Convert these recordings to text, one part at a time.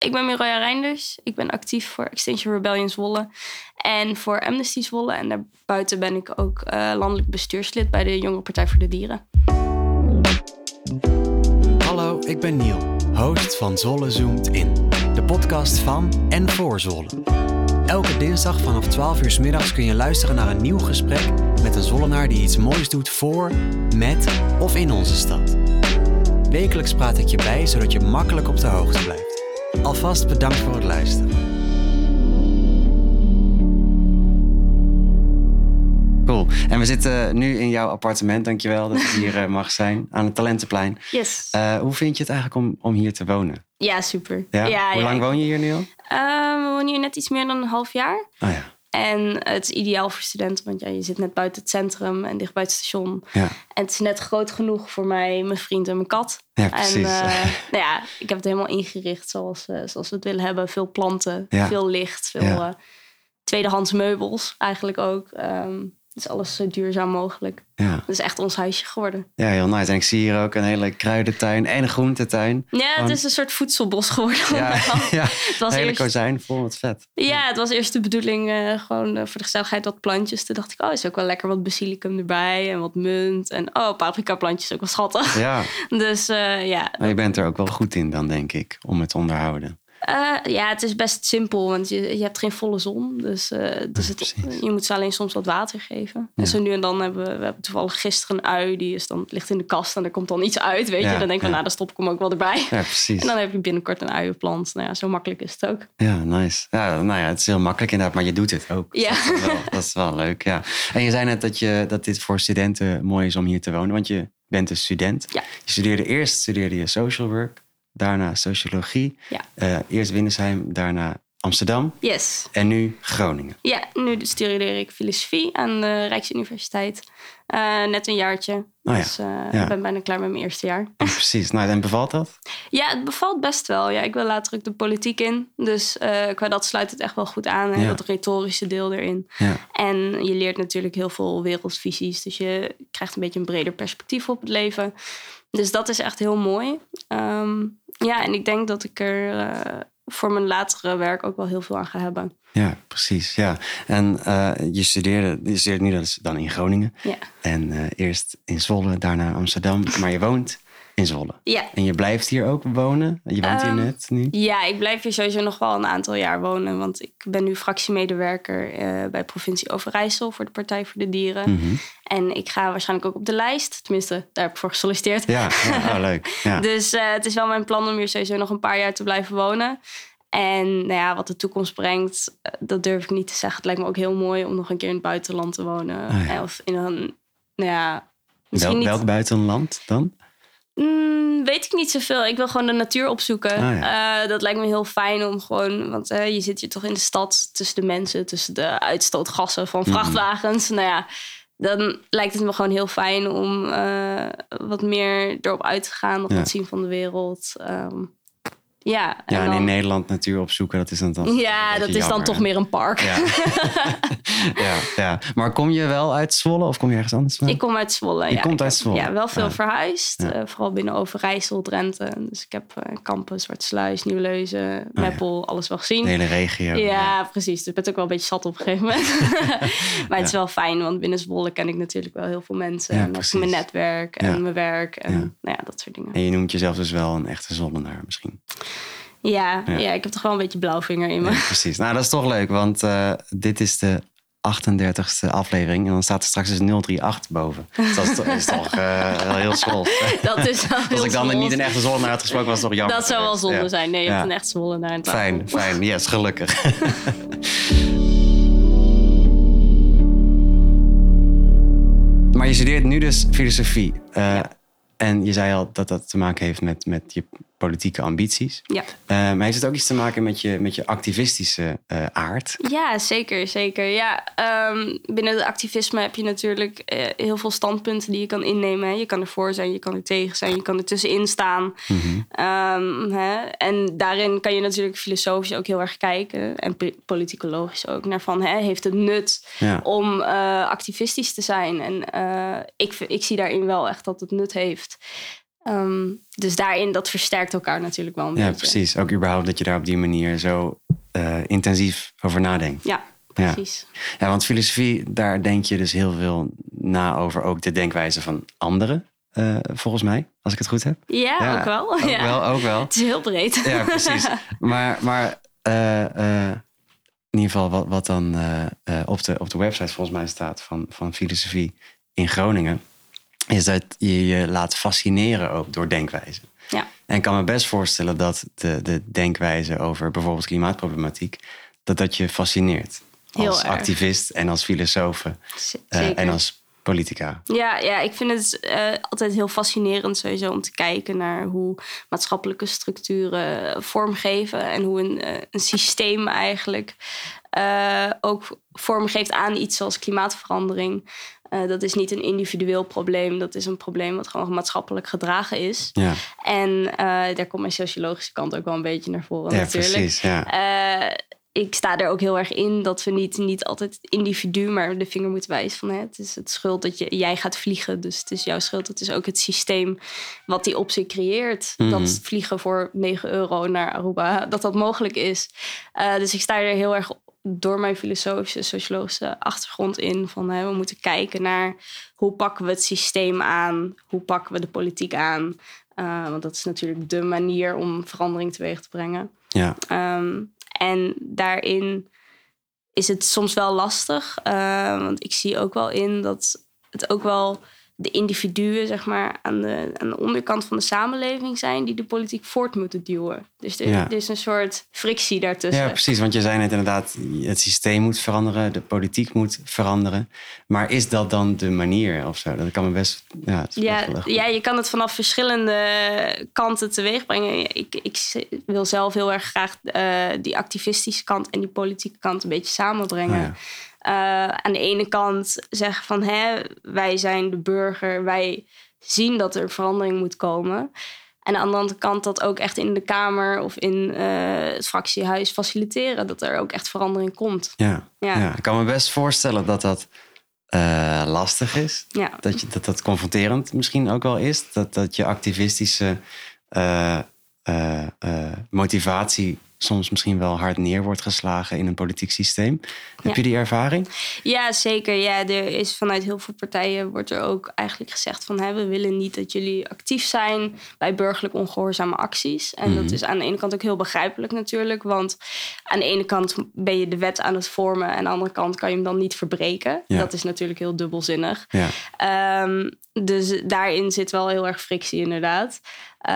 ik ben Miroja Reinders. Ik ben actief voor Extinction Rebellion Zwolle en voor Amnesty Zwolle. En daarbuiten ben ik ook uh, landelijk bestuurslid bij de Jonge Partij voor de Dieren. Hallo, ik ben Niel, host van Zwolle Zoomt In. De podcast van en voor Zwolle. Elke dinsdag vanaf 12 uur s middags kun je luisteren naar een nieuw gesprek met een Zwollenaar die iets moois doet voor, met of in onze stad. Wekelijks praat ik je bij zodat je makkelijk op de hoogte blijft. Alvast bedankt voor het luisteren. Cool. En we zitten nu in jouw appartement, dankjewel dat je hier eh, mag zijn, aan het Talentenplein. Yes. Uh, hoe vind je het eigenlijk om, om hier te wonen? Ja, super. Ja? hoe lang woon je hier nu al? Uh, we wonen hier net iets meer dan een half jaar. Oh ja. En het is ideaal voor studenten, want ja, je zit net buiten het centrum en dicht bij het station. Ja. En het is net groot genoeg voor mij, mijn vriend en mijn kat. Ja, precies. En uh, nou ja, ik heb het helemaal ingericht zoals, uh, zoals we het willen hebben. Veel planten, Ja. veel licht, veel uh, tweedehands meubels eigenlijk ook. Ehm dus alles zo duurzaam mogelijk. Ja. Het is echt ons huisje geworden. ja, heel nice. En ik zie hier ook een hele kruidentuin en een groentetuin. Ja, het Gewoon- is een soort voedselbos geworden. Ja, ja. het was een hele eerst kozijn vol met vet. Ja, het was eerst de bedoeling eh, gewoon eh, voor de gezelligheid wat plantjes. Toen dacht ik, oh, is ook wel lekker wat basilicum erbij en wat munt. En oh, paprika plantjes ook wel schattig. Ja, Dus eh, ja. maar je bent er ook wel goed in dan, denk ik, om het te onderhouden. Eh, ja, het is best simpel, want je, je hebt geen volle zon. Dus, eh, dus het, je moet ze alleen soms wat water geven. Ja. En zo nu en dan hebben we, we hebben toevallig gisteren een ui. Die is dan, ligt in de kast en er komt dan iets uit, weet Ja, je. Dan denk ik van, nou, dan stop ik hem ook wel erbij. Ja, precies. En dan heb je binnenkort een uienplant. Nou ja, zo makkelijk is het ook. Ja, nice. Ja, nou ja, het is heel makkelijk inderdaad, maar je doet het ook. Ja. Dat, is wel, dat is wel leuk, ja. En je zei net dat, je, dat dit voor studenten mooi is om hier te wonen, want je bent een student. Ja. Je studeerde eerst studeerde je social work, daarna sociologie. Ja. Eh, eerst Windersheim, daarna Amsterdam Yes. en nu Groningen. Ja, nu studeer ik filosofie aan de Rijksuniversiteit. Eh, net een jaartje. Oh ja, Dus eh, ja. ik ben bijna klaar met mijn eerste jaar. Ja, precies. Nou, en bevalt dat? Ja, het bevalt best wel. Ja, ik wil later ook de politiek in. Dus qua dat sluit het echt wel goed aan. Ja. Dat retorische deel erin. Ja. En je leert natuurlijk heel veel wereldvisies. Dus je krijgt een beetje een breder perspectief op het leven. Dus dat is echt heel mooi. Ehm, ja, en ik denk dat ik er eh, voor mijn latere werk ook wel heel veel aan ga hebben. Ja, precies. Ja. En eh, je studeerde, je studeert nu dus dan in Groningen. Ja. En eh, eerst in Zwolle, daarna Amsterdam. Maar je woont in Zwolle. Ja, En je blijft hier ook wonen? Je woont hier Ehm, net nu? Ja, ik blijf hier sowieso nog wel een aantal jaar wonen. Want ik ben nu fractiemedewerker eh, bij provincie Overijssel voor de Partij voor de Dieren. Mhm. En ik ga waarschijnlijk ook op de lijst. Tenminste, daar heb ik voor gesolliciteerd. Ja, ja oh, leuk. Ja. Dus eh, het is wel mijn plan om hier sowieso nog een paar jaar te blijven wonen. En nou ja, wat de toekomst brengt, eh, dat durf ik niet te zeggen. Het lijkt me ook heel mooi om nog een keer in het buitenland te wonen. Ah, ja. Of in een, nou ja, misschien Wel, niet... welk buitenland dan? Mm, weet ik niet zoveel. Ik wil gewoon de natuur opzoeken. Ah, Eh, dat lijkt me heel fijn om gewoon... Want eh, je zit hier toch in de stad tussen de mensen... tussen de uitstootgassen van Mhm. vrachtwagens. Nou ja, dan lijkt het me gewoon heel fijn om eh, wat meer erop uit te gaan. Nog Ja. wat zien van de wereld. Ehm, ja, en Ja, en dan- in Nederland natuur opzoeken, dat is dan toch ja, dat is dan toch hè? meer een park. Ja. ja, ja. Maar kom je wel uit Zwolle of kom je ergens anders? Ik kom uit Zwolle. Je ja. komt uit Zwolle. Ja, wel veel Ja. verhuisd. Eh, vooral binnen Overijssel, Drenthe. Dus ik heb uh, Kampen, Zwartsluis, Nieuwleuzen, Oh. Meppel, alles wel gezien. De hele regio. Ja, precies. Dus ik ben ook wel een beetje zat op een gegeven moment. maar het is wel fijn, want binnen Zwolle ken ik natuurlijk wel heel veel mensen. En ook mijn netwerk en mijn werk en Ja. nou ja, dat soort dingen. En je noemt jezelf dus wel een echte Zwollenaar misschien. Ja, Ja. ja. ik heb toch wel een beetje blauwvinger in me. Ja, precies. Nou, dat is toch leuk, want eh, dit is de 38e aflevering. En dan staat er straks dus 038 boven. Dus dat is toch, is toch eh, wel heel school. Dat is wel Als ik dan niet een echte Zwollenaar had gesproken, was het toch jammer. Dat zou wel zonde Ja. zijn. Nee, je hebt een echt Zwolle naar een tafel. Fijn, fijn. Yes, gelukkig. maar je studeert nu dus filosofie. Eh. En je zei al dat dat te maken heeft met, met je politieke ambities. Ja. Eh, maar heeft het ook iets te maken met je, met je activistische eh, aard? Ja, zeker, zeker. Ja, ehm, binnen het activisme heb je natuurlijk eh, heel veel standpunten die je kan innemen. Hè. Je kan ervoor zijn, je kan er tegen zijn, je kan er tussenin staan. Mhm. Ehm, hè. En daarin kan je natuurlijk filosofisch ook heel erg kijken. En po- politicologisch ook. Naar van, hè, heeft het nut Ja. om activistisch te zijn? En ik, ik zie daarin wel echt dat het nut heeft. Ehm, dus daarin, dat versterkt elkaar natuurlijk wel een Ja, beetje. precies. Ook überhaupt dat je daar op die manier zo eh, intensief over nadenkt. Ja, precies. Ja, want filosofie, daar denk je dus heel veel na over ook de denkwijze van anderen, eh, volgens mij, als ik het goed heb. Ja, Ja, ook wel. Ook ja. wel, ook wel. Het is heel breed. Ja, precies. Maar, maar eh, in ieder geval wat, wat dan op, de, op de website volgens mij staat van, van filosofie in Groningen, is dat je je laat fascineren ook door denkwijzen. Ja. En ik kan me best voorstellen dat de, de denkwijze over bijvoorbeeld klimaatproblematiek, dat dat je fascineert. Heel als erg. activist en als filosoof eh, en als politica. Ja, ja, ik vind het eh, altijd heel fascinerend sowieso om te kijken naar hoe maatschappelijke structuren vormgeven en hoe een, eh, een systeem eigenlijk eh, ook vormgeeft aan iets zoals klimaatverandering. Eh, dat is niet een individueel probleem, dat is een probleem wat gewoon maatschappelijk gedragen is. Ja, En eh, daar komt mijn sociologische kant ook wel een beetje naar voren ja natuurlijk. precies. Ja. Eh, ik sta er ook heel erg in dat we niet, niet altijd het individu, maar de vinger moeten wijzen van hè, het is het schuld dat je, jij gaat vliegen. Dus het is jouw schuld. Het is ook het systeem wat die optie creëert. Mhm. Dat vliegen voor 9 euro naar Aruba, dat dat mogelijk is. Dus ik sta er heel erg door mijn filosofische, sociologische achtergrond in. Van hè, we moeten kijken naar hoe pakken we het systeem aan? Hoe pakken we de politiek aan? Eh, want dat is natuurlijk de manier om verandering teweeg te brengen. ja. Ehm, en daarin is het soms wel lastig. eh, want ik zie ook wel in dat het ook wel de individuen, zeg maar, aan de, aan de onderkant van de samenleving zijn die de politiek voort moeten duwen. Dus er, Ja. er is een soort frictie daartussen. Ja, precies. Want je zei net inderdaad, het systeem moet veranderen, de politiek moet veranderen. Maar is dat dan de manier of zo? Dat kan me best. Ja, Ja, ja, je kan het vanaf verschillende kanten teweeg brengen. Ik, ik wil zelf heel erg graag eh, die activistische kant en die politieke kant een beetje samenbrengen. Oh ja. Eh, aan de ene kant zeggen van hè, wij zijn de burger, wij zien dat er verandering moet komen. En aan de andere kant dat ook echt in de Kamer of in eh, het fractiehuis faciliteren, dat er ook echt verandering komt. Ja. Ja. Ja. Ik kan me best voorstellen dat dat eh, lastig is. Ja, Dat, je, dat dat confronterend misschien ook wel is. Dat, dat je activistische motivatie soms misschien wel hard neer wordt geslagen in een politiek systeem. Heb Ja. je die ervaring? Ja, zeker. Ja, er is vanuit heel veel partijen wordt er ook eigenlijk gezegd van hè, we willen niet dat jullie actief zijn bij burgerlijk ongehoorzame acties. En dat Mhm. is aan de ene kant ook heel begrijpelijk natuurlijk. Want aan de ene kant ben je de wet aan het vormen en aan de andere kant kan je hem dan niet verbreken. Ja. Dat is natuurlijk heel dubbelzinnig. Ja. Ehm, dus daarin zit wel heel erg frictie, inderdaad. Eh,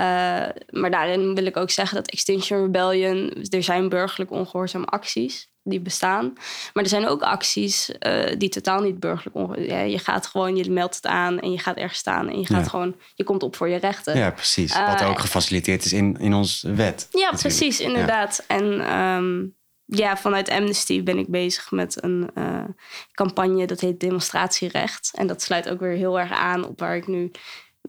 maar daarin wil ik ook zeggen dat Extinction Rebellion, er zijn burgerlijk ongehoorzame acties die bestaan. Maar er zijn ook acties eh, die totaal niet burgerlijk ongehoorzaam ja, Je gaat gewoon, je meldt het aan en je gaat ergens staan en je gaat Ja. gewoon, je komt op voor je rechten. ja, precies. Wat Eh, ook gefaciliteerd is in, in onze wet. Ja, natuurlijk. precies, inderdaad. En ehm, ja, vanuit Amnesty ben ik bezig met een eh, campagne dat heet Demonstratierecht. En dat sluit ook weer heel erg aan op waar ik nu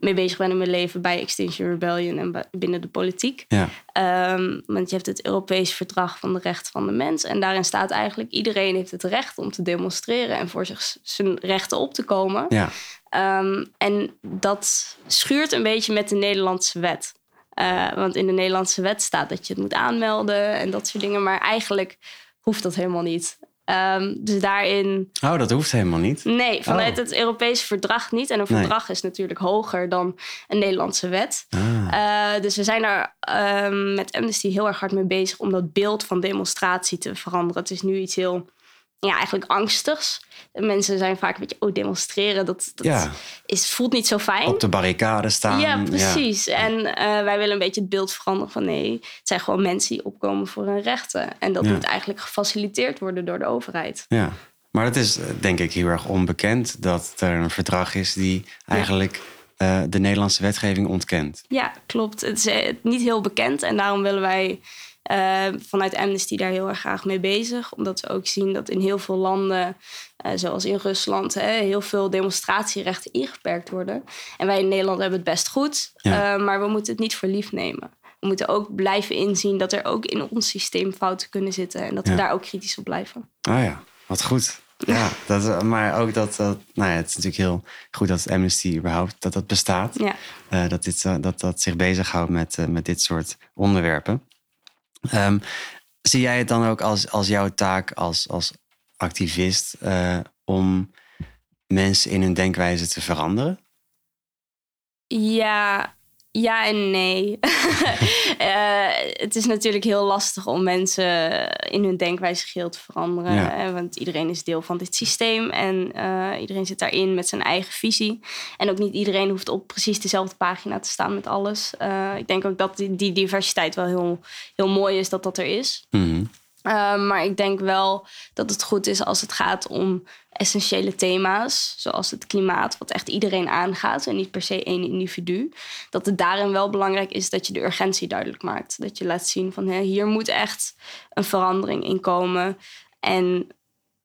mee bezig ben in mijn leven bij Extinction Rebellion en binnen de politiek. Ja. Ehm, want je hebt het Europees Verdrag van de Rechten van de Mens. En daarin staat eigenlijk: iedereen heeft het recht om te demonstreren en voor zich zijn rechten op te komen. Ja. Ehm, en dat schuurt een beetje met de Nederlandse wet. Eh, want in de Nederlandse wet staat dat je het moet aanmelden en dat soort dingen. Maar eigenlijk hoeft dat helemaal niet. Ehm, dus daarin, Oh, dat hoeft helemaal niet. nee, vanuit Oh. het Europese verdrag niet. En een Nee. verdrag is natuurlijk hoger dan een Nederlandse wet. Ah. Eh, dus we zijn daar ehm, met Amnesty heel erg hard mee bezig om dat beeld van demonstratie te veranderen. Het is nu iets heel, ja, eigenlijk angstigs. Mensen zijn vaak een beetje, oh, demonstreren, dat, dat Ja. is, voelt niet zo fijn. Op de barricade staan. Ja, precies. En eh, wij willen een beetje het beeld veranderen van nee, het zijn gewoon mensen die opkomen voor hun rechten. En dat Ja. moet eigenlijk gefaciliteerd worden door de overheid. Ja, maar het is eh, denk ik heel erg onbekend dat er een verdrag is die eigenlijk eh, de Nederlandse wetgeving ontkent. Ja, klopt. Het is niet heel bekend en daarom willen wij eh, vanuit Amnesty daar heel erg graag mee bezig. Omdat we ook zien dat in heel veel landen, eh, zoals in Rusland, hè, heel veel demonstratierechten ingeperkt worden. En wij in Nederland hebben het best goed, Ja. eh, maar we moeten het niet voor lief nemen. We moeten ook blijven inzien dat er ook in ons systeem fouten kunnen zitten en dat we daar ook kritisch op blijven. Ah ja, wat goed. Ja, dat, maar ook dat, dat, nou ja, het is natuurlijk heel goed dat Amnesty überhaupt dat dat bestaat. Ja. Eh, dat, dit, dat dat zich bezighoudt met, uh, met dit soort onderwerpen. Um, zie jij het dan ook als, als jouw taak als, als activist om mensen in hun denkwijze te veranderen? Ja, ja en nee. uh, het is natuurlijk heel lastig om mensen in hun denkwijze geheel te veranderen. Ja. Want iedereen is deel van dit systeem en uh, iedereen zit daarin met zijn eigen visie. En ook niet iedereen hoeft op precies dezelfde pagina te staan met alles. Uh, ik denk ook dat die, die, diversiteit wel heel, heel mooi is dat dat er is. Mm -hmm. Maar ik denk wel dat het goed is als het gaat om essentiële thema's, zoals het klimaat, wat echt iedereen aangaat en niet per se één individu. Dat het daarin wel belangrijk is dat je de urgentie duidelijk maakt. Dat je laat zien van hè, hier moet echt een verandering in komen. En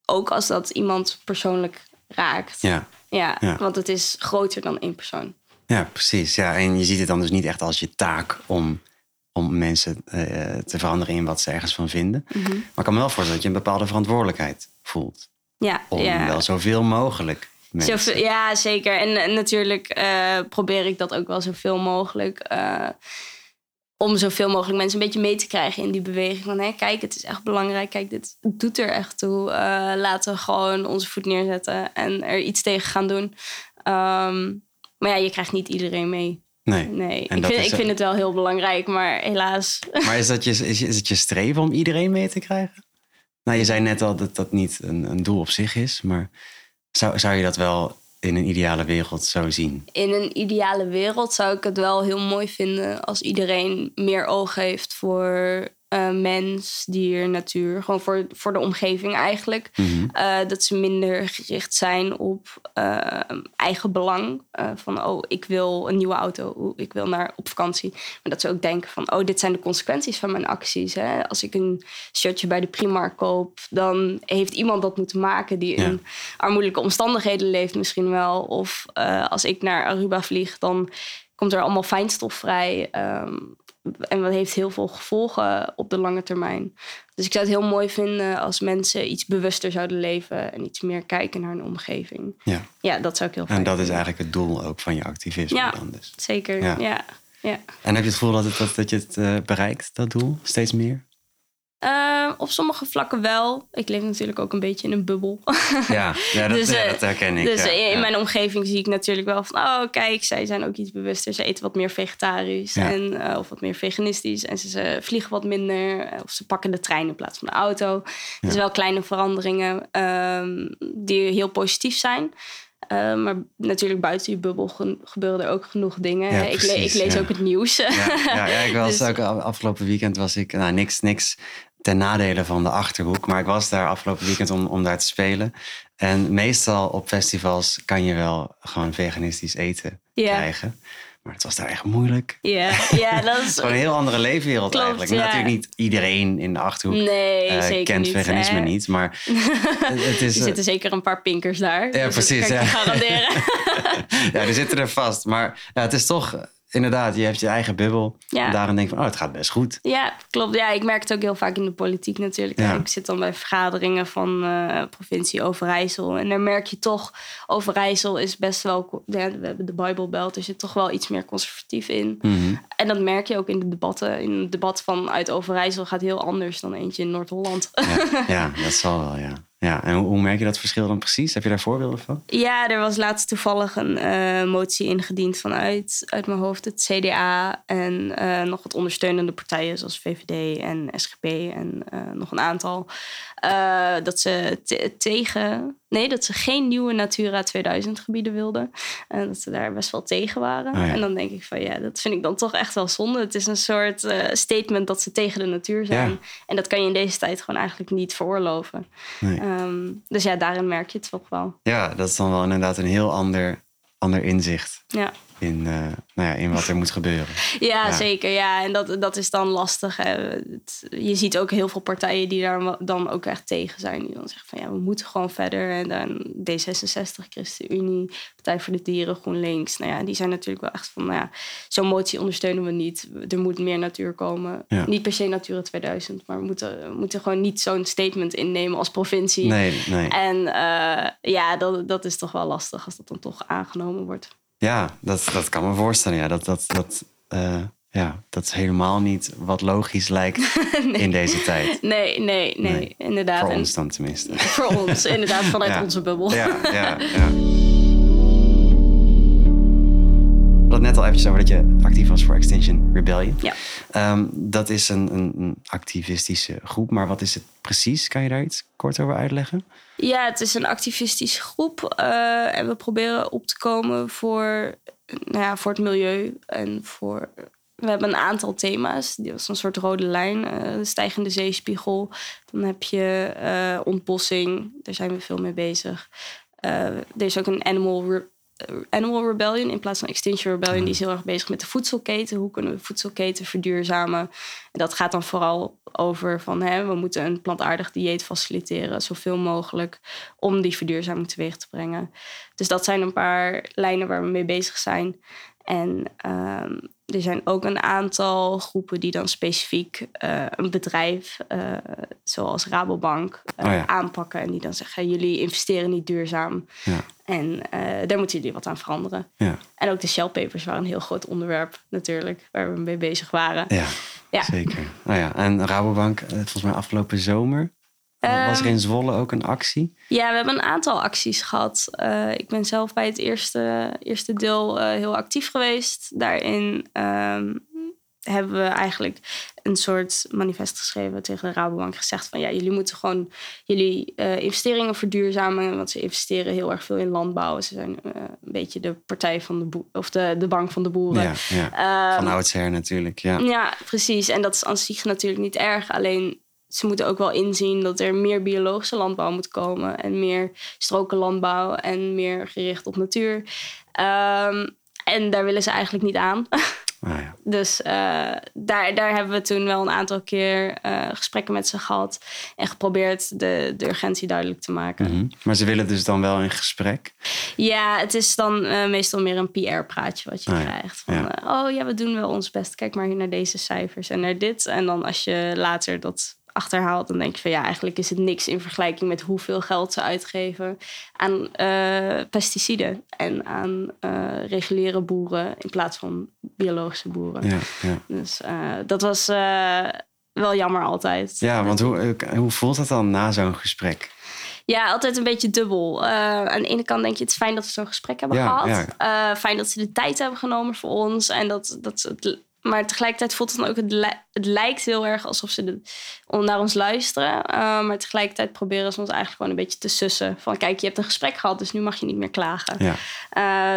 ook als dat iemand persoonlijk raakt. Ja. Ja, Ja. want het is groter dan één persoon. Ja, precies. Ja, en je ziet het dan dus niet echt als je taak om, om mensen eh, te veranderen in wat ze ergens van vinden. Maar ik kan me wel voorstellen dat je een bepaalde verantwoordelijkheid voelt. Ja, Om ja. wel zoveel mogelijk mensen. Zoveel, ja, zeker. En, en natuurlijk eh, probeer ik dat ook wel zoveel mogelijk. eh, om zoveel mogelijk mensen een beetje mee te krijgen in die beweging. Van hé, kijk, het is echt belangrijk. Kijk, dit doet er echt toe. Laten we gewoon onze voet neerzetten en er iets tegen gaan doen. Ehm, maar ja, je krijgt niet iedereen mee. Nee. Nee, En ik vind, ik vind het wel heel belangrijk, maar helaas. Maar is, dat je, is, is het je streven om iedereen mee te krijgen? Nou, je zei net al dat dat niet een, een doel op zich is. Maar zou, zou je dat wel in een ideale wereld zo zien? in een ideale wereld zou ik het wel heel mooi vinden als iedereen meer oog heeft voor eh, mens, dier, natuur. Gewoon voor, voor de omgeving eigenlijk. Mhm. Eh, dat ze minder gericht zijn op eh, eigen belang. Van, oh, ik wil een nieuwe auto. Oeh, ik wil naar op vakantie. Maar dat ze ook denken van, oh, dit zijn de consequenties van mijn acties. Hè? Als ik een shirtje bij de Primark koop... dan heeft iemand dat moeten maken... die Ja. in armoedelijke omstandigheden leeft misschien wel. Of als ik naar Aruba vlieg, dan komt er allemaal fijnstof vrij... Ehm, en dat heeft heel veel gevolgen op de lange termijn. Dus ik zou het heel mooi vinden als mensen iets bewuster zouden leven en iets meer kijken naar hun omgeving. Ja. Ja, dat zou ik heel fijn En dat is eigenlijk het doel ook van je activisme Ja. dan dus. Zeker, Ja. ja. ja. En heb je het gevoel dat, het, dat, dat je het eh, bereikt, dat doel? Steeds meer? Eh, op sommige vlakken wel. Ik leef natuurlijk ook een beetje in een bubbel. Ja, ja, dat, Dus, ja, eh, dat herken ik. dus ja, in mijn omgeving zie ik natuurlijk wel van... oh, kijk, zij zijn ook iets bewuster. Ze eten wat meer vegetarisch en, eh, of wat meer veganistisch. En ze, ze vliegen wat minder. eh, Of ze pakken de trein in plaats van de auto. Dus wel kleine veranderingen ehm, die heel positief zijn. Eh, maar natuurlijk buiten je bubbel ge- gebeuren er ook genoeg dingen. Ja, ik, le- ik lees ja. ook het nieuws. Ja, ja, ik was Dus- ook af- afgelopen weekend was ik nou, niks, niks ten nadele van de achterhoek, maar ik was daar afgelopen weekend om, om daar te spelen. En meestal op festivals kan je wel gewoon veganistisch eten krijgen. Maar het was daar echt moeilijk. ja, ja, dat is... Gewoon een heel andere leefwereld Klopt, eigenlijk. Ja. Natuurlijk niet iedereen in de achterhoek Nee, eh, zeker kent niet. veganisme hè. niet. Maar het is, Er eh, zitten zeker een paar pinkers daar. Ja, Dus dat precies, kan ik je ja. garanderen. ja, die zitten er vast. Maar ja, het is toch, inderdaad, je hebt je eigen bubbel. Ja. En daarin denk je van, oh, het gaat best goed. Ja, klopt. Ja, ik merk het ook heel vaak in de politiek natuurlijk. Ja. Ik zit dan bij vergaderingen van eh, provincie Overijssel. En daar merk je toch, Overijssel is best wel... Ja, we hebben de Bijbelbelt, er zit toch wel iets meer conservatief in. Mhm. En dat merk je ook in de debatten. In het debat vanuit Overijssel gaat heel anders dan eentje in Noord-Holland. Ja, ja, dat zal wel, ja. Ja. En hoe, merk je dat verschil dan precies? Heb je daar voorbeelden van? Ja, er was laatst toevallig een eh, motie ingediend vanuit uit mijn hoofd het CDA en eh, nog wat ondersteunende partijen zoals VVD en SGP en eh, nog een aantal. dat ze te- tegen, nee, dat ze geen nieuwe Natura 2000 gebieden wilden. En dat ze daar best wel tegen waren. Oh ja. En dan denk ik van ja, dat vind ik dan toch echt wel zonde. Het is een soort eh, statement dat ze tegen de natuur zijn. Ja. En dat kan je in deze tijd gewoon eigenlijk niet veroorloven. Nee. Ehm, dus ja, daarin merk je het toch wel. Ja, dat is dan wel inderdaad een heel ander, ander inzicht. Ja. In, uh, nou ja, in wat er moet gebeuren. Ja, zeker. Ja, en dat, dat is dan lastig. Hè. Het, je ziet ook heel veel partijen die daar dan ook echt tegen zijn. Die dan zeggen van ja, we moeten gewoon verder. En dan D66, ChristenUnie, Partij voor de Dieren, GroenLinks. Nou ja, die zijn natuurlijk wel echt van, nou ja, zo'n motie ondersteunen we niet. Er moet meer natuur komen. Niet per se Natura 2000, maar we moeten, we moeten gewoon niet zo'n statement innemen als provincie. Nee, nee. En uh, ja, dat, dat is toch wel lastig als dat dan toch aangenomen wordt. Ja, dat, dat kan me voorstellen. Ja, dat, dat, dat, uh, ja, dat is helemaal niet wat logisch lijkt in deze tijd. Nee, nee, nee, inderdaad. Voor ons dan tenminste. Voor ons, inderdaad, vanuit onze bubbel. Ja, ja, ja. Net al eventjes over dat je actief was voor Extinction Rebellion. Ja. Um, dat is een, een, een, activistische groep, maar wat is het precies? Kan je daar iets kort over uitleggen? Ja, het is een activistische groep uh, en we proberen op te komen voor, nou ja, voor het milieu en voor we hebben een aantal thema's. Die was een soort rode lijn. Uh, de stijgende zeespiegel. Dan heb je uh, ontbossing. Daar zijn we veel mee bezig. Uh, er is ook een animal Animal Rebellion in plaats van Extinction Rebellion. Die is heel erg bezig met de voedselketen. Hoe kunnen we de voedselketen verduurzamen? En dat gaat dan vooral over van hè, we moeten een plantaardig dieet faciliteren, zoveel mogelijk, om die verduurzaming teweeg te brengen. Dus dat zijn een paar lijnen waar we mee bezig zijn. En um, er zijn ook een aantal groepen die dan specifiek uh, een bedrijf, uh, zoals Rabobank, uh, oh ja. aanpakken. En die dan zeggen: jullie investeren niet duurzaam. Ja. En daar moeten jullie wat aan veranderen. Ja. En ook de Shell Papers waren een heel groot onderwerp, natuurlijk, waar we mee bezig waren. Ja, ja. zeker. Oh ja. En Rabobank, volgens mij afgelopen zomer was er in ehm, Zwolle ook een actie? Ja, we hebben een aantal acties gehad. Uh, ik ben zelf bij het eerste, eerste deel uh, heel actief geweest. Daarin um, hebben we eigenlijk een soort manifest geschreven tegen de Rabobank. Gezegd van ja, jullie moeten gewoon jullie uh, investeringen verduurzamen. Want ze investeren heel erg veel in landbouw. Ze zijn een beetje de partij van de boer, of de, de bank van de boeren. Ja, ja. Um, van oudsher natuurlijk. Ja. ja, precies. En dat is aan zich natuurlijk niet erg. Alleen ze moeten ook wel inzien dat er meer biologische landbouw moet komen. En meer strokenlandbouw en meer gericht op natuur. Um, en daar willen ze eigenlijk niet aan. Ah, ja. Dus uh, daar, daar hebben we toen wel een aantal keer uh, gesprekken met ze gehad. En geprobeerd de, de urgentie duidelijk te maken. Mm -hmm. Maar ze willen dus dan wel in gesprek? Ja, het is dan uh, meestal meer een PR-praatje wat je ah, krijgt. Van, ja. oh ja, we doen wel ons best. Kijk maar hier naar deze cijfers en naar dit. En dan als je later dat achterhaalt, dan denk je van ja, eigenlijk is het niks in vergelijking met hoeveel geld ze uitgeven aan uh, pesticiden en aan uh, reguliere boeren in plaats van biologische boeren. Ja, ja. Dus uh, dat was wel jammer altijd. Ja, want hoe, hoe voelt dat dan na zo'n gesprek? Ja, altijd een beetje dubbel. aan de ene kant denk je, het is fijn dat we zo'n gesprek hebben ja, gehad. Ja. fijn dat ze de tijd hebben genomen voor ons. En dat, dat ze het maar tegelijkertijd voelt het dan ook, het, het lijkt heel erg alsof ze de, naar ons luisteren. Uh, maar tegelijkertijd proberen ze ons eigenlijk gewoon een beetje te sussen. Van kijk, je hebt een gesprek gehad, dus nu mag je niet meer klagen. Ja.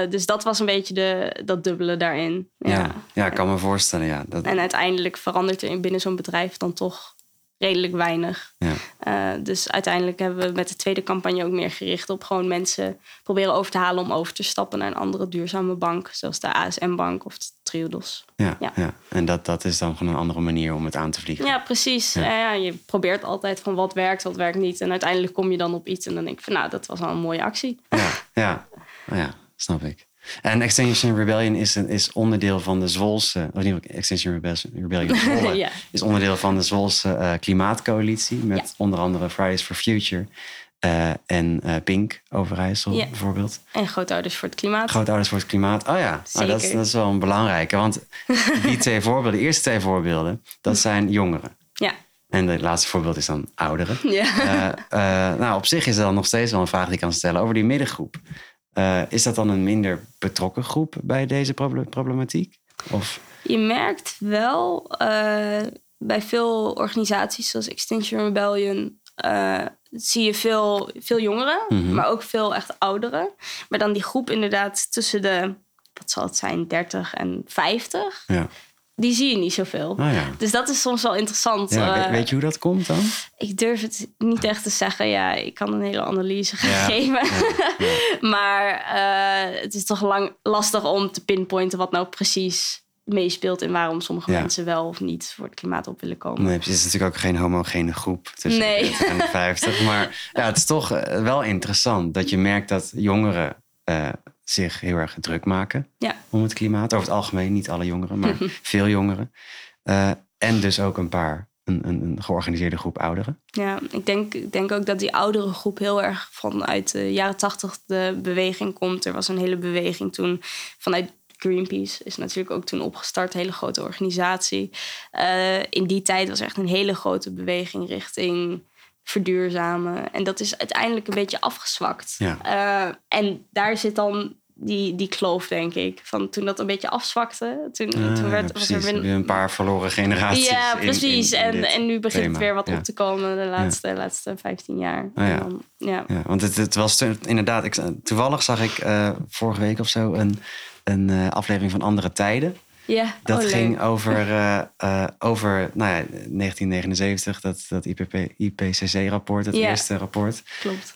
Uh, dus dat was een beetje de, dat dubbele daarin. Ja, ja, ja ik kan me voorstellen. Ja. Dat... En uiteindelijk verandert er binnen zo'n bedrijf dan toch redelijk weinig. Ja. Uh, dus uiteindelijk hebben we met de tweede campagne ook meer gericht op gewoon mensen proberen over te halen om over te stappen naar een andere duurzame bank, zoals de ASM-bank of Ja, ja. ja. en dat, dat is dan gewoon een andere manier om het aan te vliegen. Ja, precies. Ja. ja. je probeert altijd van wat werkt, wat werkt niet. En uiteindelijk kom je dan op iets en dan denk ik van nou, dat was wel een mooie actie. Ja, ja. Oh ja snap ik. En Extinction Rebellion is, een, is onderdeel van de Zwolse... Of niet, Extinction Rebellion Zwolle, ja. is onderdeel van de Zwolse uh, klimaatcoalitie... met onder andere Fridays for Future uh, en uh, Pink Overijssel ja. bijvoorbeeld. En Grootouders voor het Klimaat. Grootouders voor het Klimaat, oh ja. Oh, dat, is, dat is wel een belangrijke. Want die twee voorbeelden, de eerste twee voorbeelden... dat zijn jongeren. Ja. En het laatste voorbeeld is dan ouderen. Ja. nou, op zich is dan nog steeds wel een vraag die ik kan stellen over die middengroep. Is dat dan een minder betrokken groep bij deze problematiek? Of? Je merkt wel bij veel organisaties zoals Extinction Rebellion. Uh, zie je veel, veel jongeren, mm -hmm. maar ook veel echt ouderen. Maar dan die groep inderdaad tussen de, wat zal het zijn, 30 en 50. Ja. die zie je niet zoveel. Ja. Dus dat is soms wel interessant. ja weet, Eh, weet je hoe dat komt dan? ik durf het niet echt te zeggen. Ja, ik kan een hele analyse geven. maar eh, het is toch lang lastig om te pinpointen wat nou precies meespeelt en waarom sommige Ja. mensen wel of niet voor het klimaat op willen komen. Nee. Het is natuurlijk ook geen homogene groep tussen Nee. de 40 en de 50. Maar ja, het is toch eh, wel interessant dat je merkt dat jongeren eh, zich heel erg druk maken Ja. om het klimaat. Over het algemeen, niet alle jongeren, maar veel jongeren. Eh, en dus ook een paar, een, een, een georganiseerde groep ouderen. Ja, ik denk, ik denk ook dat die oudere groep heel erg vanuit de jaren tachtig de beweging komt. Er was een hele beweging toen vanuit Greenpeace is natuurlijk ook toen opgestart, een hele grote organisatie. Eh, in die tijd was echt een hele grote beweging richting verduurzamen. En dat is uiteindelijk een beetje afgezwakt. Ja. Eh, en daar zit dan die, die kloof, denk ik. Van toen dat een beetje afzwakte, toen, Ah, toen werd ja, was er weer- een paar verloren generaties. ja, in- in- precies. in en, en nu begint thema. het weer wat Ja. op te komen de laatste, laatste 15 jaar. Oh ja. Dan- ja. Want het, het was toen- inderdaad, ik, toevallig zag ik eh, vorige week of zo een, een eh, aflevering van Andere Tijden. Ja, Dat oh, ging over, eh, eh, over nou ja, 1979, dat, dat IPP, IPCC-rapport, het eerste rapport. Klopt.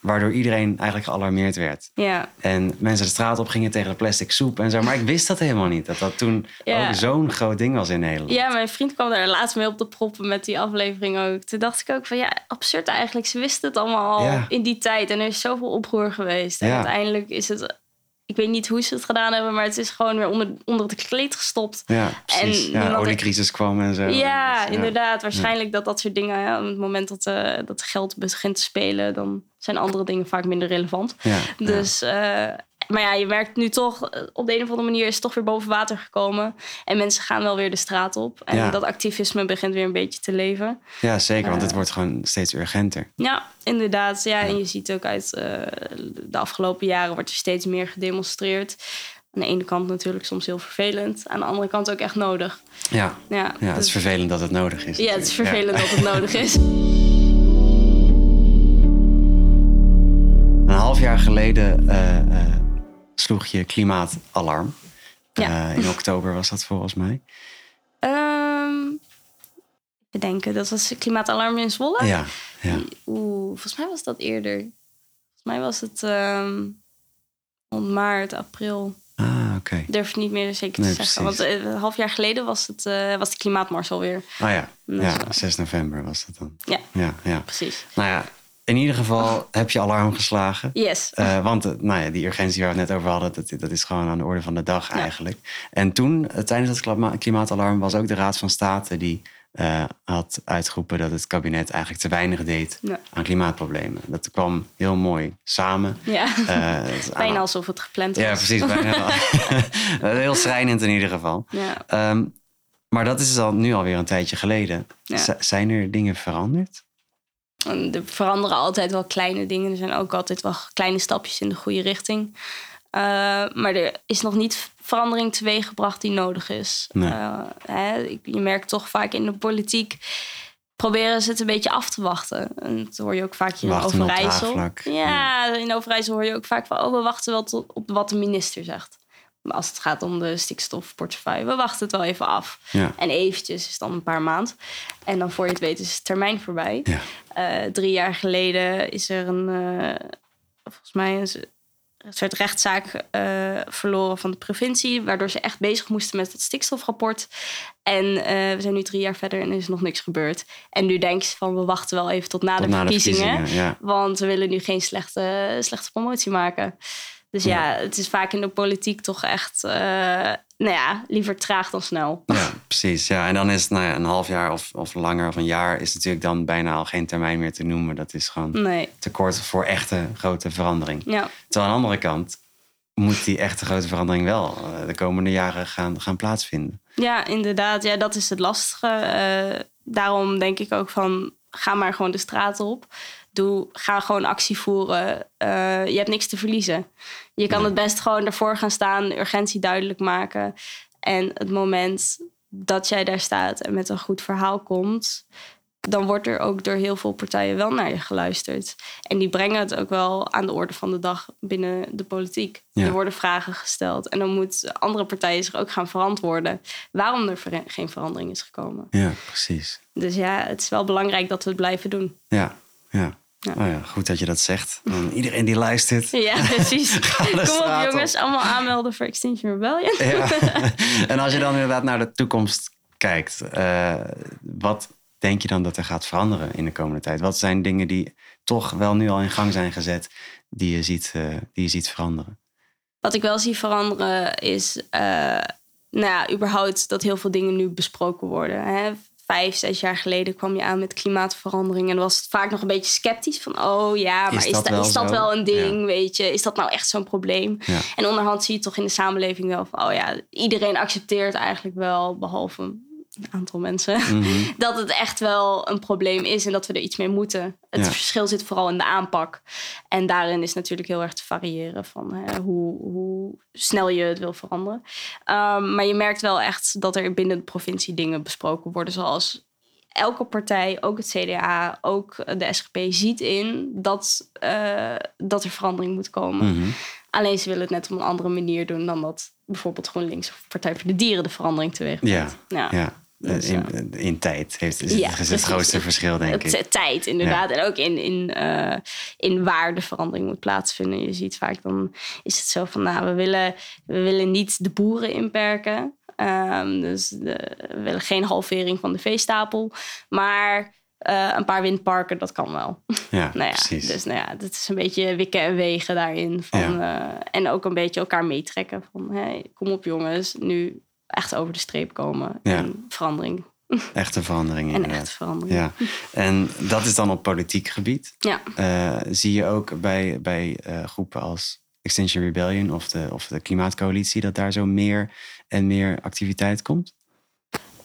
waardoor iedereen eigenlijk gealarmeerd werd. Ja, En mensen de straat op gingen tegen de plastic soep en zo. Maar ik wist dat helemaal niet, dat dat toen ook zo'n groot ding was in Nederland. ja, mijn vriend kwam daar laatst mee op de proppen met die aflevering ook. Toen dacht ik ook van ja, absurd eigenlijk. Ze wisten het allemaal al in die tijd. En er is zoveel oproer geweest. En Ja. uiteindelijk is het... Ik weet niet hoe ze het gedaan hebben, maar het is gewoon weer onder, onder het kleed gestopt. Ja, precies. En ja, oliecrisis kwam en zo. Ja, Dus, inderdaad. Waarschijnlijk dat dat soort dingen, ja, op het moment dat, eh, dat geld begint te spelen, dan zijn andere dingen vaak minder relevant. Ja, ja. Dus, eh, maar ja, je merkt nu toch, eh, op de een of andere manier is het toch weer boven water gekomen. En mensen gaan wel weer de straat op. En Ja. dat activisme begint weer een beetje te leven. Ja, zeker, want het Eh. wordt gewoon steeds urgenter. Ja, inderdaad. Ja, en je ziet ook uit eh, de afgelopen jaren wordt er steeds meer gedemonstreerd. Aan de ene kant natuurlijk soms heel vervelend. Aan de andere kant ook echt nodig. Ja, Ja, ja het dus- is vervelend dat het nodig is. ja het is natuurlijk. vervelend dat het nodig is. Een half jaar geleden sloeg je klimaatalarm. Ja. Eh, in oktober was dat volgens mij. Ehm even denken, dat was klimaatalarm in Zwolle. Ja, ja. Oeh, volgens mij was dat eerder. Volgens mij was het ehm rond maart, april. Ah, oké. Durf het niet meer zeker te zeggen. precies. Want eh, een half jaar geleden was, het, eh, was de klimaatmars alweer. Ah ja. Dus, ja, eh, 6 november was dat dan. Ja. Ja, ja. Precies. Nou ja, in ieder geval heb je alarm geslagen. Yes. Eh, want eh, nou ja, die urgentie waar we het net over hadden, dat, dat is gewoon aan de orde van de dag eigenlijk. En toen, eh, tijdens het klima- klimaatalarm, was ook de Raad van State die had uitgeroepen dat het kabinet eigenlijk te weinig deed Ja. aan klimaatproblemen. Dat kwam heel mooi samen. Ja. Bijna alsof het gepland was. Ja, precies. Bijna heel schrijnend in ieder geval. Ja. Ehm, maar dat is al, nu alweer een tijdje geleden. Ja. Zijn er dingen veranderd? Er veranderen altijd wel kleine dingen. Er zijn ook altijd wel kleine stapjes in de goede richting. Eh, maar er is nog niet verandering teweeggebracht die nodig is. Nee. Eh, hè, je merkt toch vaak in de politiek proberen ze het een beetje af te wachten. En dat hoor je ook vaak hier Wachten in Overijssel. draagvlak. Ja, in Overijssel hoor je ook vaak van... oh, we wachten wel tot op wat de minister zegt. Maar als het gaat om de stikstofportefeuille... we wachten het wel even af. Ja. En eventjes is dan een paar maand. En dan voor je het weet is de termijn voorbij. Ja. Eh, drie jaar geleden is er een, eh, volgens mij een, soort rechtszaak eh, verloren van de provincie, waardoor ze echt bezig moesten met het stikstofrapport. En we zijn nu drie jaar verder en er is nog niks gebeurd. En nu denk je van we wachten wel even tot na, Tot de, na de verkiezingen, verkiezingen, ja. want we willen nu geen slechte, slechte promotie maken. Dus ja, het is vaak in de politiek toch echt, eh, nou ja, liever traag dan snel. Ja, precies. Ja, en dan is nou ja, een half jaar of, of langer of een jaar is natuurlijk dan bijna al geen termijn meer te noemen. Dat is gewoon Nee, te kort voor echte grote verandering. ja. Terwijl aan de andere kant moet die echte grote verandering wel eh, de komende jaren gaan, gaan plaatsvinden. Ja, inderdaad. Ja, dat is het lastige. Eh, daarom denk ik ook van, ga maar gewoon de straat op. Doe, ga gewoon actie voeren. Eh, je hebt niks te verliezen. Je kan Nee. het best gewoon ervoor gaan staan, urgentie duidelijk maken. En het moment dat jij daar staat en met een goed verhaal komt... dan wordt er ook door heel veel partijen wel naar je geluisterd. En die brengen het ook wel aan de orde van de dag binnen de politiek. Ja. Er worden vragen gesteld. En dan moeten andere partijen zich ook gaan verantwoorden waarom er ver- geen verandering is gekomen. Ja, precies. Dus ja, het is wel belangrijk dat we het blijven doen. Ja, ja. Ja. Oh ja, goed dat je dat zegt. En iedereen die luistert. Ja, precies. Kom op. jongens, allemaal aanmelden voor Extinction Rebellion. Ja. en als je dan inderdaad naar de toekomst kijkt, eh, wat denk je dan dat er gaat veranderen in de komende tijd? Wat zijn dingen die toch wel nu al in gang zijn gezet, die je ziet, eh, die je ziet veranderen? Wat ik wel zie veranderen is, eh, nou ja, überhaupt dat heel veel dingen nu besproken worden. Hè? Vijf, zes jaar geleden kwam je aan met klimaatverandering en was het vaak nog een beetje sceptisch van, oh ja, maar Is is, dat da- wel is dat wel een ding, Ja. weet je? Is dat nou echt zo'n probleem? Ja. En onderhand zie je toch in de samenleving wel van, oh ja, iedereen accepteert eigenlijk wel, behalve een aantal mensen, Mhm. dat het echt wel een probleem is en dat we er iets mee moeten. Het Ja. verschil zit vooral in de aanpak. En daarin is natuurlijk heel erg te variëren van hè, hoe, hoe snel je het wil veranderen. Um, maar je merkt wel echt dat er binnen de provincie dingen besproken worden, zoals elke partij, ook het CDA, ook de SGP, ziet in dat, uh, dat er verandering moet komen. Mhm. Alleen ze willen het net op een andere manier doen dan dat bijvoorbeeld GroenLinks of Partij voor de Dieren de verandering teweeg Ja, brengt. Ja. ja. Dus, in, in tijd heeft, is, Ja, is het grootste verschil, denk Het- ik. Tijd, inderdaad. En ook in, in, eh, in waar de verandering moet plaatsvinden. Je ziet vaak dan is het zo van, nou, we willen, we willen niet de boeren inperken. Ehm, dus de- we willen geen halvering van de veestapel. Maar eh, een paar windparken, dat kan wel. Ja, nou ja, precies. dus nou ja, dat is een beetje wikken en wegen daarin. Van, eh, en ook een beetje elkaar meetrekken. Van, hey, kom op jongens, nu echt over de streep komen. Ja. En verandering. Echte verandering En inderdaad. verandering. Ja, en dat is dan op politiek gebied. Ja. Eh, zie je ook bij, bij eh, groepen als Extinction Rebellion of de, of de Klimaatcoalitie dat daar zo meer en meer activiteit komt?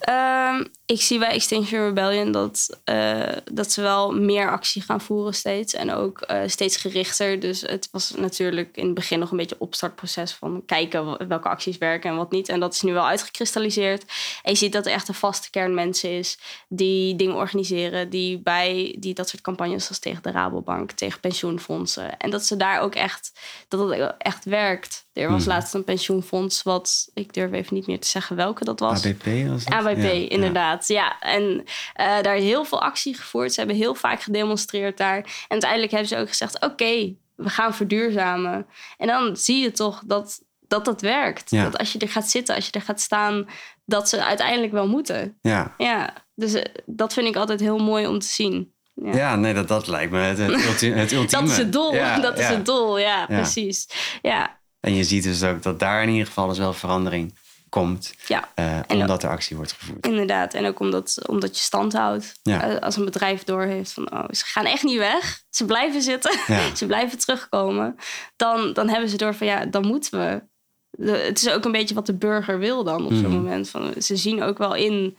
Ehm, ik zie bij Extinction Rebellion dat, eh, dat ze wel meer actie gaan voeren steeds. En ook eh, steeds gerichter. Dus het was natuurlijk in het begin nog een beetje opstartproces van kijken welke acties werken en wat niet. En dat is nu wel uitgekristalliseerd. En je ziet dat er echt een vaste kern mensen is die dingen organiseren. Die bij die dat soort campagnes als tegen de Rabobank, tegen pensioenfondsen. En dat ze daar ook echt, dat het echt werkt. Er was Hmm. laatst een pensioenfonds wat, ik durf even niet meer te zeggen welke dat was. ABP was dat? ABP, Inderdaad. Ja, en eh, daar is heel veel actie gevoerd. Ze hebben heel vaak gedemonstreerd daar. En uiteindelijk hebben ze ook gezegd: oké, we gaan verduurzamen. En dan zie je toch dat dat, dat werkt. Ja. Dat als je er gaat zitten, als je er gaat staan, dat ze uiteindelijk wel moeten. Ja, Ja, dus eh, dat vind ik altijd heel mooi om te zien. ja. Ja. nee, dat, dat lijkt me het, het, ulti- het ultieme. Dat is het doel. Ja, dat is het doel, ja, precies. Ja, En je ziet dus ook dat daar in ieder geval dus wel verandering komt. ja. eh, omdat er actie wordt gevoerd. Inderdaad, en ook omdat, omdat je stand houdt. Ja. Eh, als een bedrijf doorheeft van, oh, ze gaan echt niet weg. Ze blijven zitten, Ja. ze blijven terugkomen. Dan, dan hebben ze door van, ja, dan moeten we. De- het is ook een beetje wat de burger wil dan op zo'n Mhm. moment. Van, ze zien ook wel in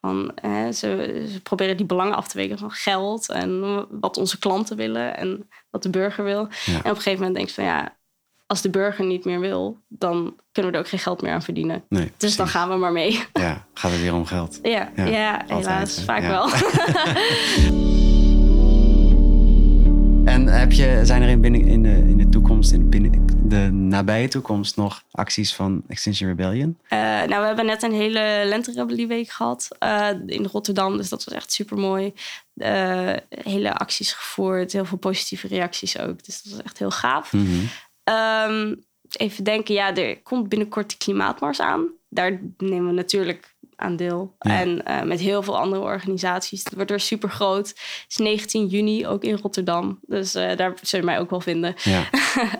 van, hè, ze, ze proberen die belangen af te wegen van geld en wat onze klanten willen en wat de burger wil. Ja. En op een gegeven moment denk je van, ja, als de burger niet meer wil, dan kunnen we er ook geen geld meer aan verdienen. Nee, Dus dan gaan we maar mee. Ja, gaat het weer om geld. Ja, Ja, ja, altijd, helaas. hè? vaak Ja. wel. En heb je, zijn er in, binnen, in, de, in de toekomst, in binnen, de nabije toekomst, nog acties van Extinction Rebellion? Eh, nou, we hebben net een hele lenterebellieweek gehad eh, in Rotterdam. Dus dat was echt super mooi. hele acties gevoerd, heel veel positieve reacties ook. Dus dat was echt heel gaaf. Mhm. Ehm, even denken, ja, er komt binnenkort de klimaatmars aan. Daar nemen we natuurlijk aan deel. Ja. En eh, met heel veel andere organisaties. Het wordt weer super groot. Het is 19 juni, ook in Rotterdam. Dus eh, daar zul je mij ook wel vinden. Ja,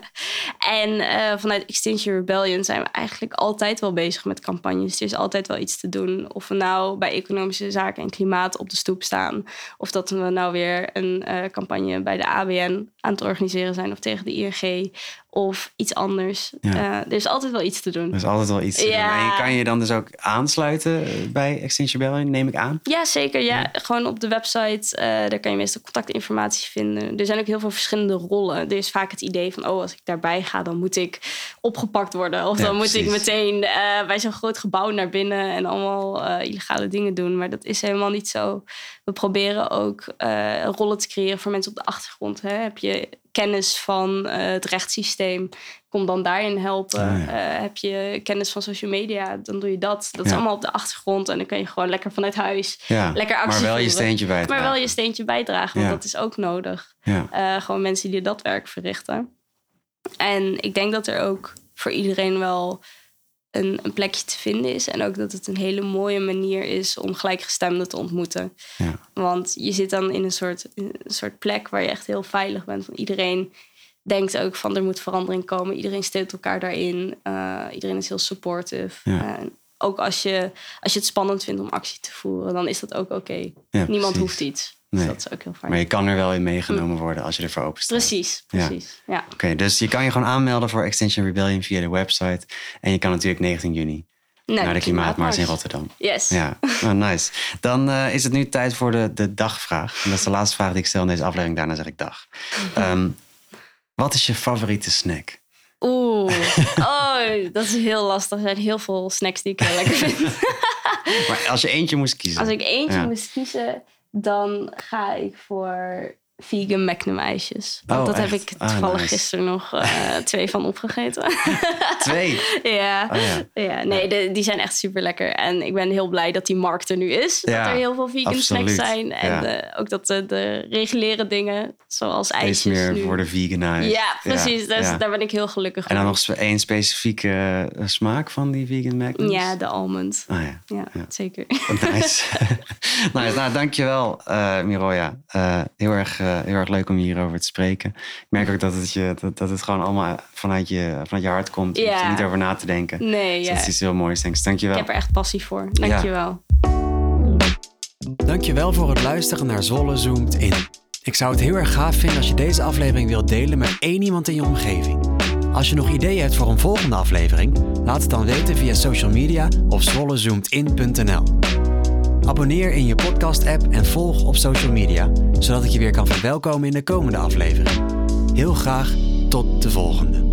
en eh, vanuit Extinction Rebellion zijn we eigenlijk altijd wel bezig met campagnes. Er is altijd wel iets te doen. Of we nou bij economische zaken en klimaat op de stoep staan. Of dat we nou weer een campagne bij de ABN aan het organiseren zijn. Of tegen de ING. of iets anders. Ja. Er is altijd wel iets te doen. Er is altijd wel iets te doen. En je kan je dan dus ook aansluiten bij Extinction Rebellion, neem ik aan. Ja, zeker. Ja. Gewoon op de website, eh, daar kan je meestal contactinformatie vinden. Er zijn ook heel veel verschillende rollen. Er is vaak het idee van, oh, als ik daarbij ga, dan moet ik opgepakt worden. Of Ja, dan moet ik meteen eh, bij zo'n groot gebouw naar binnen en allemaal eh, illegale dingen doen. Maar dat is helemaal niet zo. We proberen ook eh, rollen te creëren voor mensen op de achtergrond. Hè. Heb je kennis van eh, het rechtssysteem, kom dan daarin helpen. Ah, ja. Eh, heb je kennis van social media, dan doe je dat. Dat is Ja. allemaal op de achtergrond en dan kan je gewoon lekker vanuit huis Ja, lekker actie maar wel je steentje bij. Maar wel je steentje bijdragen, want dat is ook nodig. Eh, gewoon mensen die dat werk verrichten. En ik denk dat er ook voor iedereen wel een, een plekje te vinden is. En ook dat het een hele mooie manier is om gelijkgestemden te ontmoeten. Ja. Want je zit dan in een soort, een soort plek waar je echt heel veilig bent. Want iedereen denkt ook van er moet verandering komen. Iedereen steunt elkaar daarin. Eh, iedereen is heel supportive. Ja. Ook als je, als je het spannend vindt om actie te voeren, dan is dat ook oké. Ja, Niemand precies. hoeft iets. Nee. Dus dat is ook heel fijn. Maar je kan er wel in meegenomen worden als je ervoor open staat. Precies, precies. Ja. Oké, dus je kan je gewoon aanmelden voor Extinction Rebellion via de website. En je kan natuurlijk 19 juni Nou, naar de Klimaatmars in. Rotterdam. Yes. Ja, oh, nice. Dan eh, is het nu tijd voor de, de dagvraag. En dat is de laatste vraag die ik stel in deze aflevering. Daarna zeg ik dag. Ehm, wat is je favoriete snack? Oeh, oh, dat is heel lastig. Er zijn heel veel snacks die ik heel lekker vind. Maar als je eentje moest kiezen. Als ik eentje Ja. moest kiezen, dan ga ik voor vegan Magnum ijsjes. Want Oh, dat heb ik Ah, toevallig nice. gisteren nog eh, twee van opgegeten. Twee. ja. Oh, ja. ja, nee, de- die zijn echt super lekker. En ik ben heel blij dat die markt er nu is. Ja, dat er heel veel vegan absoluut. snacks zijn. En Ja. eh, ook dat de, de reguliere dingen, zoals Steeds ijsjes meer nu. worden veganized. Ja, precies. Dus daar ben ik heel gelukkig En dan nog één specifieke eh, smaak van die vegan magnums? Ja, de almond. Ah ja. Zeker. Nice. nice. Nou, dankjewel, eh Miroja. Eh, heel, erg, eh, heel erg leuk om hierover te spreken. Ik merk ook dat het, je, dat, dat het gewoon allemaal vanuit je, vanuit je hart komt. Je hoeft er niet over na te denken. Nee, Dus ja. dat is iets heel moois. Thanks. Dankjewel. Ik heb er echt passie voor. Dankjewel. Dankjewel voor het luisteren naar Zolle Zoomt In. Ik zou het heel erg gaaf vinden als je deze aflevering wilt delen met één iemand in je omgeving. Als je nog ideeën hebt voor een volgende aflevering, laat het dan weten via social media of zollezoomedin.nl. Abonneer in je podcast-app en volg op social media, zodat ik je weer kan verwelkomen in de komende aflevering. Heel graag tot de volgende.